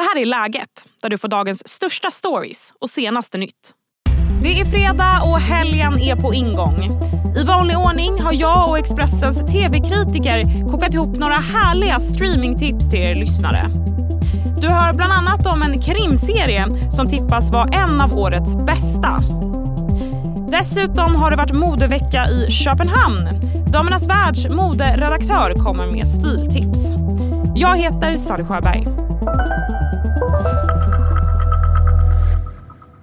Det här är Läget, där du får dagens största stories och senaste nytt. Det är fredag och helgen är på ingång. I vanlig ordning har jag och Expressens tv-kritiker kokat ihop några härliga streamingtips till er lyssnare. Du hör bland annat om en krimserie som tippas vara en av årets bästa. Dessutom har det varit modevecka i Köpenhamn. Damernas Världs moderedaktör kommer med stiltips. Jag heter Sally Sjöberg.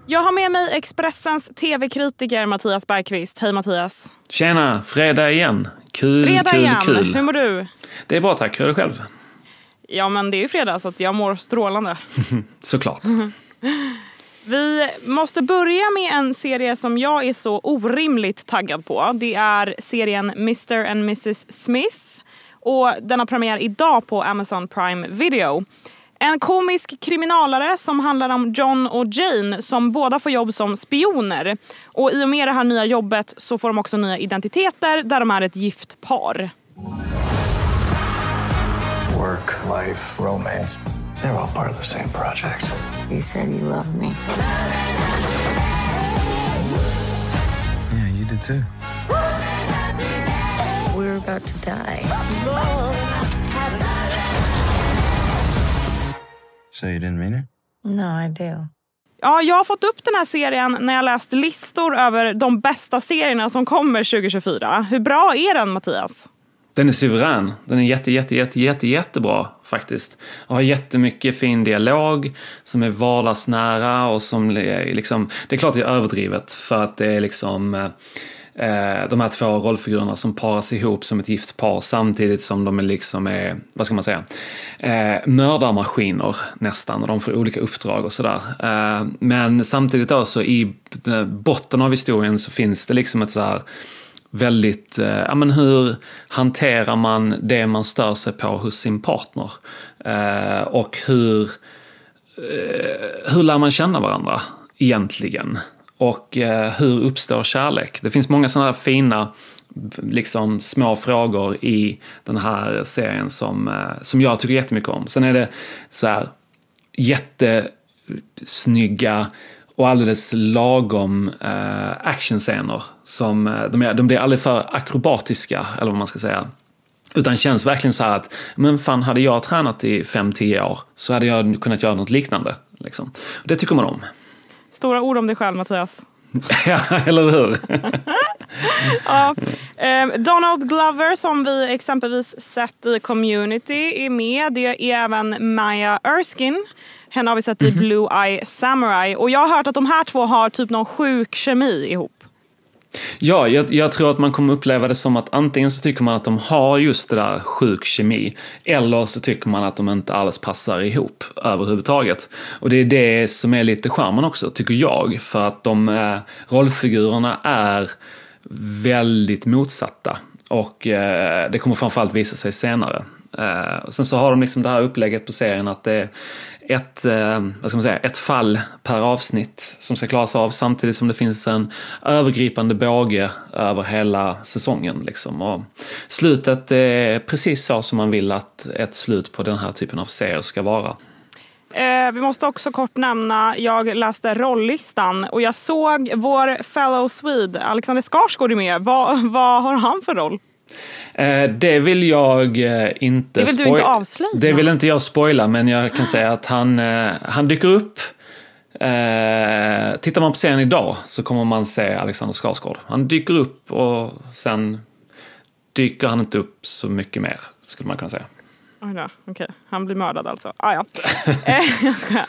Jag har med mig Expressens tv-kritiker Mattias Bergqvist. Hej Mattias! Tjena! Fredag igen. Kul, fredag kul, igen. kul. Hur mår du? Det är bra tack. Hur är det själv? Ja men det är ju fredag så jag mår strålande. Såklart. Vi måste börja med en serie som jag är så orimligt taggad på. Det är serien Mr and Mrs Smith. Och den har premiär idag på Amazon Prime Video. En komisk kriminalare som handlar om John och Jane som båda får jobb som spioner. Och i och med det här nya jobbet så får de också nya identiteter där de är ett gift par. Work, life, romance. They're all part of the same project. You said you loved me. Yeah, you did too. We were about to die. So you didn't mean it? No, I do. Ja, jag har fått upp den här serien när jag läst listor över de bästa serierna som kommer 2024. Hur bra är den Mattias? Den är suverän. Den är jätte, jätte, jätte, jätte, jättebra faktiskt. Och har jättemycket fin dialog som är vardagsnära och som är liksom, det är klart det är överdrivet för att det är liksom eh, de här två rollfigurerna som paras ihop som ett gift par samtidigt som de är liksom är, vad ska man säga, eh, mördarmaskiner nästan och de får olika uppdrag och sådär. Eh, men samtidigt då så i botten av historien så finns det liksom ett så här väldigt, eh, ja men hur hanterar man det man stör sig på hos sin partner? Eh, och hur, eh, hur lär man känna varandra egentligen? Och eh, hur uppstår kärlek? Det finns många sådana här fina liksom små frågor i den här serien som, eh, som jag tycker jättemycket om. Sen är det så här jättesnygga och alldeles lagom eh, actionscener. Som, eh, de, är, de blir aldrig för akrobatiska, eller vad man ska säga. Utan känns verkligen så här att, men fan hade jag tränat i 5-10 år så hade jag kunnat göra något liknande. Liksom. Det tycker man om. Stora ord om dig själv Mattias. ja, eller hur? ja, eh, Donald Glover som vi exempelvis sett i Community är med. Det är även Maya Erskine. Henne har vi sett i Mhm. Blue Eye Samurai. Och jag har hört att de här två har typ någon sjuk kemi ihop. Ja, jag, jag, tror att man kommer uppleva det som att antingen så tycker man att de har just det där sjuk kemi eller så tycker man att de inte alls passar ihop överhuvudtaget. Och det är det som är lite charmen också, tycker jag, för att de eh, rollfigurerna är väldigt motsatta och eh, det kommer framförallt visa sig senare. Eh, och sen så har de liksom det här upplägget på serien att det är ett, eh, vad ska man säga, ett fall per avsnitt som ska klaras av samtidigt som det finns en övergripande båge över hela säsongen. Liksom. Och slutet är precis så som man vill att ett slut på den här typen av serier ska vara. Eh, vi måste också kort nämna, jag läste rolllistan och jag såg vår fellow Swede Alexander Skarsgård är med. Vad, vad har han för roll? Eh, det vill jag eh, inte Det vill du inte avslöja. Det vill inte jag spoila men jag kan säga att han, eh, han dyker upp. Tittar man på serien idag så kommer man se Alexander Skarsgård. Han dyker upp och sen dyker han inte upp så mycket mer skulle man kunna säga. Oj då, okej. Han blir mördad alltså. Ah, ja. eh, jag skojar.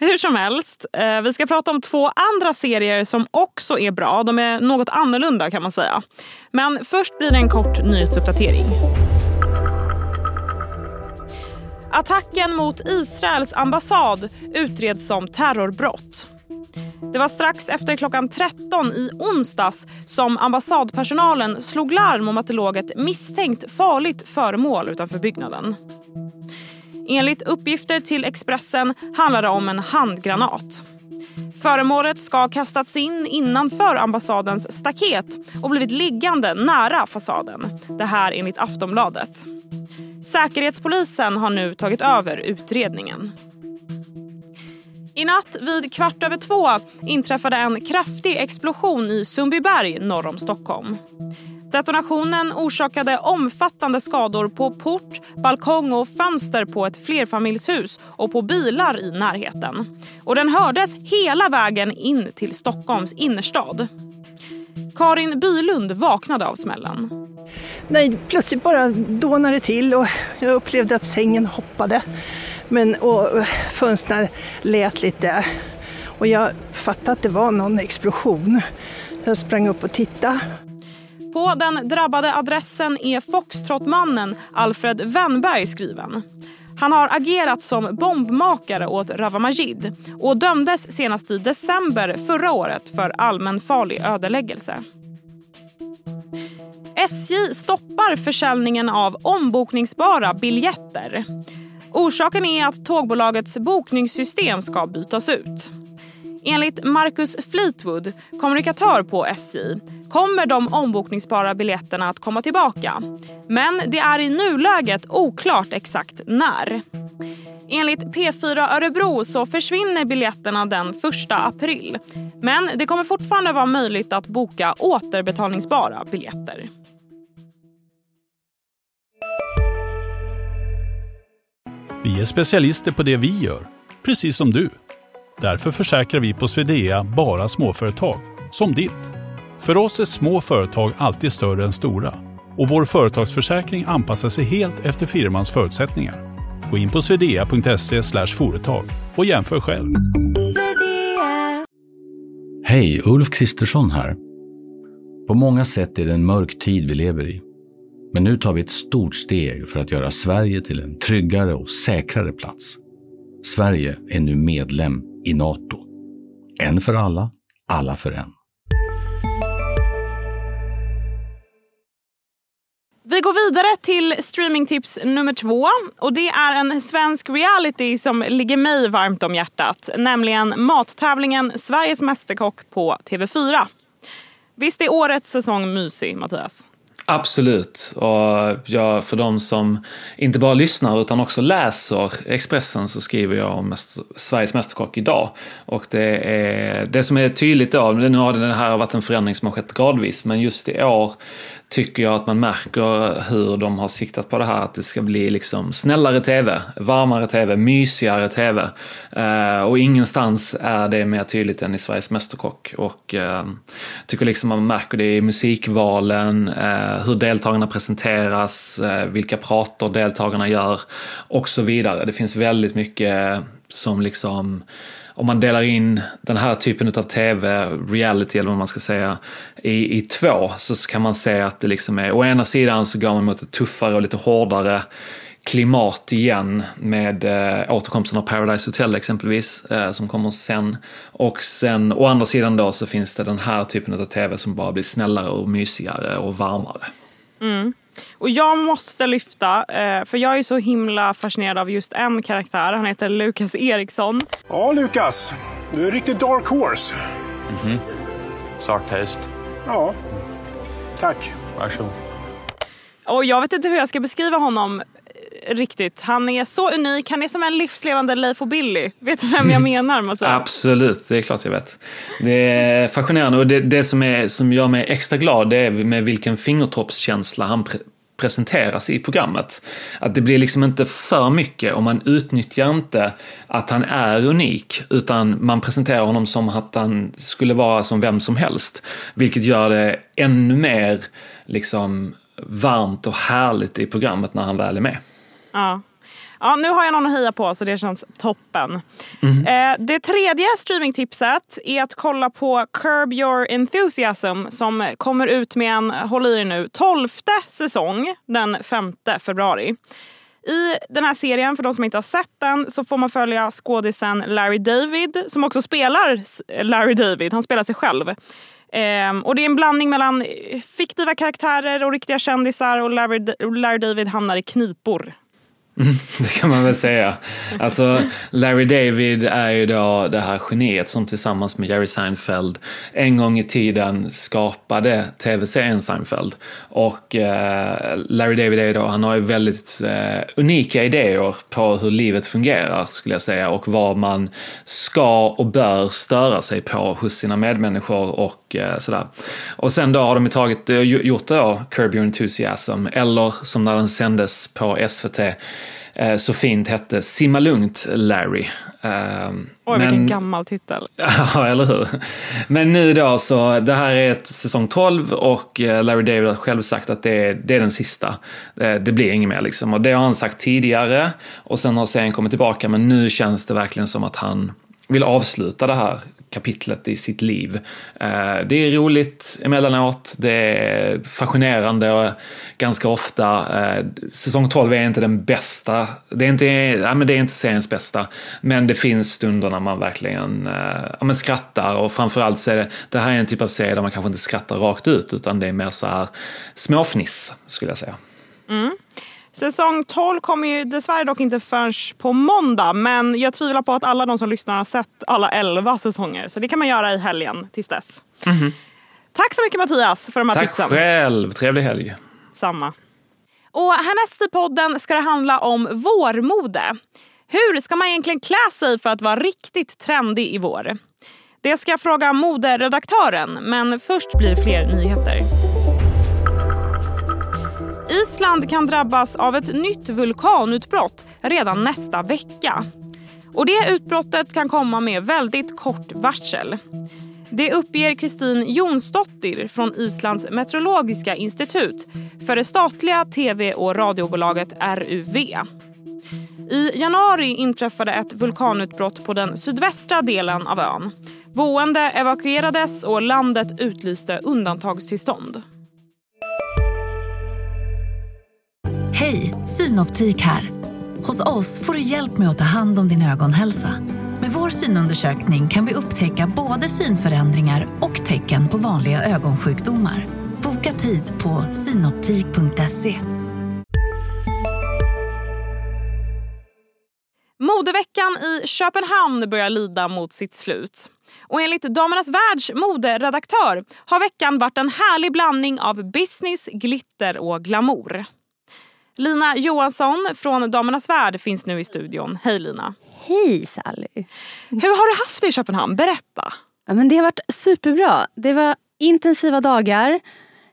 Hur som helst, eh, vi ska prata om två andra serier som också är bra. De är något annorlunda kan man säga. Men först blir det en kort nyhetsuppdatering. Attacken mot Israels ambassad utreds som terrorbrott. Det var strax efter klockan 13 i onsdags som ambassadpersonalen slog larm om att det låg ett misstänkt farligt föremål utanför byggnaden. Enligt uppgifter till Expressen handlar det om en handgranat. Föremålet ska ha kastats in innanför ambassadens staket och blivit liggande nära fasaden. Det här enligt Aftonbladet. Säkerhetspolisen har nu tagit över utredningen. I natt vid kvart över två inträffade en kraftig explosion i Sundbyberg norr om Stockholm. Detonationen orsakade omfattande skador på port, balkong och fönster på ett flerfamiljshus och på bilar i närheten. Och den hördes hela vägen in till Stockholms innerstad. Karin Bylund vaknade av smällen. Nej, plötsligt bara dånade det till och jag upplevde att sängen hoppade. Men, och fönstren lät lite. Och jag fattade att det var någon explosion. Jag sprang upp och tittade. På den drabbade adressen är foxtrotmannen Alfred Wennberg skriven. Han har agerat som bombmakare åt Rawa Majid och dömdes senast i december förra året för allmänfarlig ödeläggelse. SJ stoppar försäljningen av ombokningsbara biljetter. Orsaken är att tågbolagets bokningssystem ska bytas ut. Enligt Marcus Fleetwood, kommunikatör på SJ kommer de ombokningsbara biljetterna att komma tillbaka. Men det är i nuläget oklart exakt när. Enligt P4 Örebro så försvinner biljetterna den 1 april. Men det kommer fortfarande vara möjligt att boka återbetalningsbara biljetter. Vi är specialister på det vi gör, precis som du. Därför försäkrar vi på Swedea bara småföretag, som ditt. För oss är små företag alltid större än stora och vår företagsförsäkring anpassar sig helt efter firmans förutsättningar. Gå in på swedea.se företag och jämför själv. Hej, Ulf Kristersson här. På många sätt är det en mörk tid vi lever i. Men nu tar vi ett stort steg för att göra Sverige till en tryggare och säkrare plats. Sverige är nu medlem i Nato. En för alla, alla för en. Vi går vidare till streamingtips nummer två. Och Det är en svensk reality som ligger mig varmt om hjärtat. Nämligen mattävlingen Sveriges Mästerkock på TV4. Visst är årets säsong mysig, Mattias? Absolut. Och jag, för de som inte bara lyssnar utan också läser Expressen så skriver jag om Sveriges Mästerkock idag. Och det, är, det som är tydligt då, nu har det här varit en förändring som har skett gradvis, men just i år tycker jag att man märker hur de har siktat på det här att det ska bli liksom snällare tv, varmare tv, mysigare tv. Eh, och ingenstans är det mer tydligt än i Sveriges Mästerkock. Och eh, tycker liksom man märker det i musikvalen, eh, hur deltagarna presenteras, eh, vilka prator deltagarna gör och så vidare. Det finns väldigt mycket som liksom om man delar in den här typen av tv, reality eller vad man ska säga, i, i två så kan man se att det liksom är, å ena sidan så går man mot ett tuffare och lite hårdare klimat igen med eh, återkomsten av Paradise Hotel exempelvis eh, som kommer sen. Och sen å andra sidan då så finns det den här typen av tv som bara blir snällare och mysigare och varmare. Mm. Och jag måste lyfta, eh, för jag är så himla fascinerad av just en karaktär. Han heter Lukas Eriksson. Ja, Lukas. Du är en riktig dark horse. Mhm. Mm taste. Ja. Tack. Varsågod. Och jag vet inte hur jag ska beskriva honom eh, riktigt. Han är så unik. Han är som en livslevande Leif och Billy. Vet du vem jag menar Mattias? Absolut, det är klart jag vet. Det är fascinerande och det, det som, är, som gör mig extra glad det är med vilken fingertoppskänsla han presenteras i programmet. Att det blir liksom inte för mycket och man utnyttjar inte att han är unik utan man presenterar honom som att han skulle vara som vem som helst. Vilket gör det ännu mer liksom varmt och härligt i programmet när han väl är med. Ja. Ja, nu har jag någon att heja på så det känns toppen. Mm. Eh, det tredje streamingtipset är att kolla på Curb Your Enthusiasm som kommer ut med en, håll i er nu, tolfte säsong den 5 februari. I den här serien, för de som inte har sett den, så får man följa skådisen Larry David som också spelar Larry David. Han spelar sig själv. Eh, och Det är en blandning mellan fiktiva karaktärer och riktiga kändisar och Larry, Larry David hamnar i knipor Det kan man väl säga. Alltså, Larry David är ju då det här geniet som tillsammans med Jerry Seinfeld en gång i tiden skapade tv-serien Seinfeld. Och eh, Larry David är ju då, han har ju väldigt eh, unika idéer på hur livet fungerar skulle jag säga och vad man ska och bör störa sig på hos sina medmänniskor och eh, sådär. Och sen då har de ju tagit, eh, gjort då Curb Your Enthusiasm eller som när den sändes på SVT eh, så fint hette Simma lugnt Larry. Eh, Oj, men- vilken gammal titel. Ja, eller hur? Men nu då så, det här är ett säsong 12 och eh, Larry David har själv sagt att det är, det är den sista. Eh, Det blir inget mer liksom. Och det har han sagt tidigare och sen har serien kommit tillbaka men nu känns det verkligen som att han vill avsluta det här kapitlet i sitt liv. Eh, det är roligt emellanåt, det är fascinerande och ganska ofta. Eh, säsong 12 är inte den bästa, det är inte, ja, men det är inte seriens bästa, men det finns stunder när man verkligen eh, ja, men skrattar och framförallt så är det, det här är en typ av serie där man kanske inte skrattar rakt ut utan det är mer så här småfniss skulle jag säga. Mm. Säsong 12 kommer ju dessvärre dock inte förrän på måndag. Men jag tvivlar på att alla de som lyssnar har sett alla 11 säsonger. Så det kan man göra i helgen tills dess. Tack så mycket Mattias för de här Tack tipsen. själv, trevlig helg. Samma. Och härnäst i podden ska det handla om vårmode. Hur ska man egentligen klä sig för att vara riktigt trendig i vår? Det ska jag fråga moderedaktören, men först blir det fler nyheter. Island kan drabbas av ett nytt vulkanutbrott redan nästa vecka. Och Det utbrottet kan komma med väldigt kort varsel. Det uppger Kristin Jonsdottir från Islands meteorologiska institut för det statliga tv och radiobolaget RUV. I januari inträffade ett vulkanutbrott på den sydvästra delen av ön. Boende evakuerades och landet utlyste undantagstillstånd. Hej, Synoptik här. Hos oss får du hjälp med att ta hand om din ögonhälsa. Med vår synundersökning kan vi upptäcka både synförändringar och tecken på vanliga ögonsjukdomar. Boka tid på synoptik.se. Modeveckan i Köpenhamn börjar lida mot sitt slut. Och enligt Damernas Världs moderedaktör har veckan varit en härlig blandning av business, glitter och glamour. Lina Johansson från Damernas Värld finns nu i studion. Hej Lina! Hej Sally! Hur har du haft det i Köpenhamn? Berätta! Ja, men det har varit superbra. Det var intensiva dagar.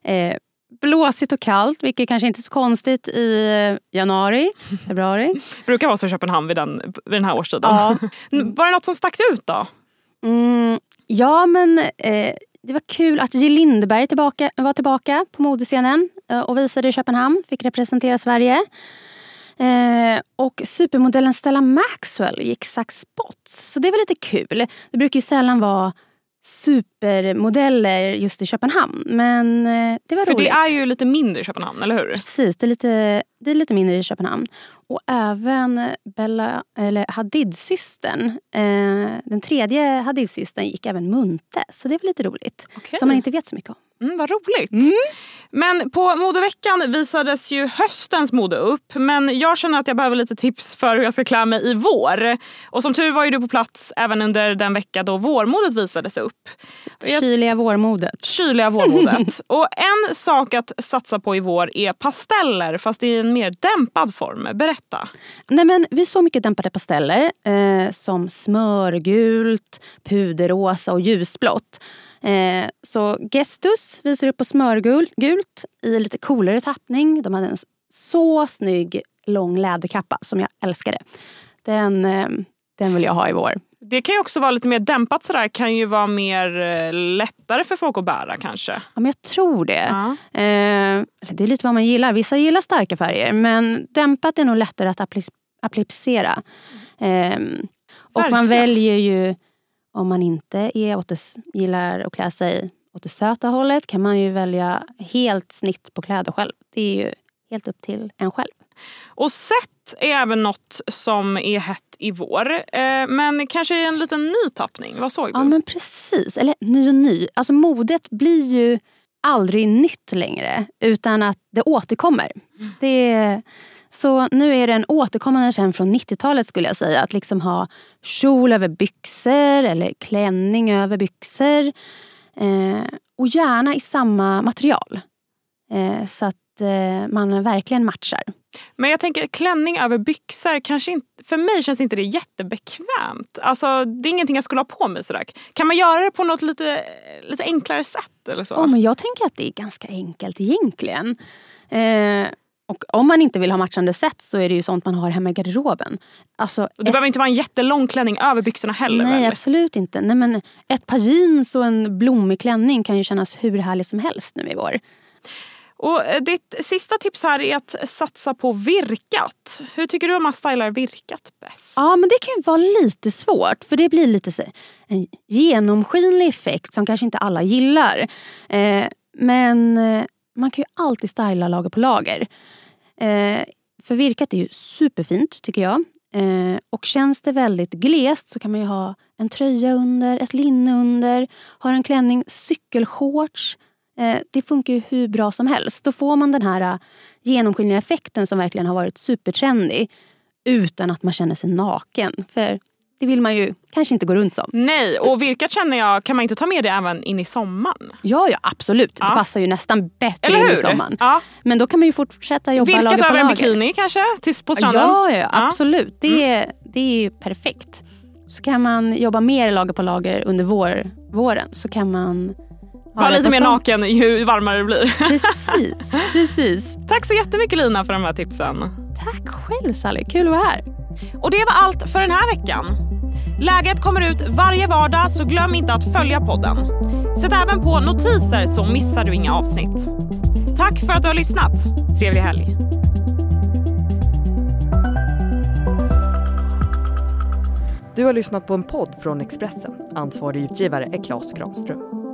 Eh, blåsigt och kallt, vilket kanske inte är så konstigt i eh, januari, februari. brukar vara så i Köpenhamn vid den, vid den här årstiden. Ja. Var det något som stack ut då? Mm, ja, men eh, det var kul att Jill Lindberg tillbaka, var tillbaka på modescenen eh, och visade i Köpenhamn. Fick representera Sverige. Eh, och supermodellen Stella Maxwell gick Saks Spots. Så det var lite kul. Det brukar ju sällan vara supermodeller just i Köpenhamn. Men eh, det var För roligt. det är ju lite mindre i Köpenhamn, eller hur? Precis, det är lite, det är lite mindre i Köpenhamn. Och även Bella, eller Hadid-systern, eh, den tredje Hadid-systern gick även munte. Så det var lite roligt. Okej. Som man inte vet så mycket om. Mm, vad roligt. Men på modeveckan visades ju höstens mode upp. Men jag känner att jag behöver lite tips för hur jag ska klä mig i vår. Och som tur var ju du på plats även under den vecka då vårmodet visades upp. Jag- Kyliga vårmodet. Kyliga vårmodet. och en sak att satsa på i vår är pasteller fast i en mer dämpad form. Berätta. Nej, men vi såg mycket dämpade pasteller eh, som smörgult, puderrosa och ljusblått. Eh, så Gestus visar upp på smörgult i lite coolare tappning. De hade en så snygg lång läderkappa som jag älskade. Den, eh, den vill jag ha i vår. Det kan ju också vara lite mer dämpat sådär. Kan ju vara mer eh, lättare för folk att bära kanske. Ja, men jag tror det. Eh, eller det är lite vad man gillar. Vissa gillar starka färger men dämpat är nog lättare att appli- applicera. Eh, och man Verkligen. väljer ju, om man inte är åt det, gillar att klä sig åt det söta hållet kan man ju välja helt snitt på kläder själv. Det är ju helt upp till en själv. Och set är även något som är hett i vår. Eh, men kanske en liten ny tappning. Vad såg du? Ja men precis. Eller ny och ny. Alltså modet blir ju aldrig nytt längre utan att det återkommer. Det är, Så nu är det en återkommande trend från 90-talet skulle jag säga. Att liksom ha kjol över byxor eller klänning över byxor. Eh, och gärna i samma material. Eh, så att eh, man verkligen matchar. Men jag tänker klänning över byxor, kanske inte, för mig känns inte det jättebekvämt. Alltså, det är ingenting jag skulle ha på mig sådär. Kan man göra det på något lite, lite enklare sätt? Eller så? Oh, men jag tänker att det är ganska enkelt egentligen. Eh, och om man inte vill ha matchande set så är det ju sånt man har hemma i garderoben. Alltså, det ett... behöver inte vara en jättelång klänning över byxorna heller. Nej, väl? absolut inte. Nej, men ett par jeans och en blommig klänning kan ju kännas hur härligt som helst nu i vår. Och eh, ditt sista tips här är att satsa på virkat. Hur tycker du om att stylar virkat bäst? Ja, men det kan ju vara lite svårt för det blir lite en genomskinlig effekt som kanske inte alla gillar. Eh, men eh, man kan ju alltid styla lager på lager. Eh, för virkat är ju superfint tycker jag. Eh, och känns det väldigt glest så kan man ju ha en tröja under, ett linne under, har en klänning, cykelshorts. Eh, det funkar ju hur bra som helst. Då får man den här eh, genomskinliga effekten som verkligen har varit supertrendig utan att man känner sig naken. För det vill man ju kanske inte gå runt som. Nej, och virkat känner jag, kan man inte ta med det även in i sommaren? Ja, ja absolut. Ja. Det passar ju nästan bättre in i sommaren. Ja. Men då kan man ju fortsätta jobba virkat lager på över lager. en bikini kanske? Tills på stranden? Ja, ja, absolut. Det, är, det är perfekt. Så kan man jobba mer lager på lager under vår, våren så kan man Var lite mer naken ju varmare det blir. Precis, precis. Tack så jättemycket Lina för de här tipsen. Tack själv Sally, kul att vara här. Och det var allt för den här veckan. Läget kommer ut varje vardag så glöm inte att följa podden. Sätt även på notiser så missar du inga avsnitt. Tack för att du har lyssnat. Trevlig helg. Du har lyssnat på en podd från Expressen. Ansvarig utgivare är Klas Granström.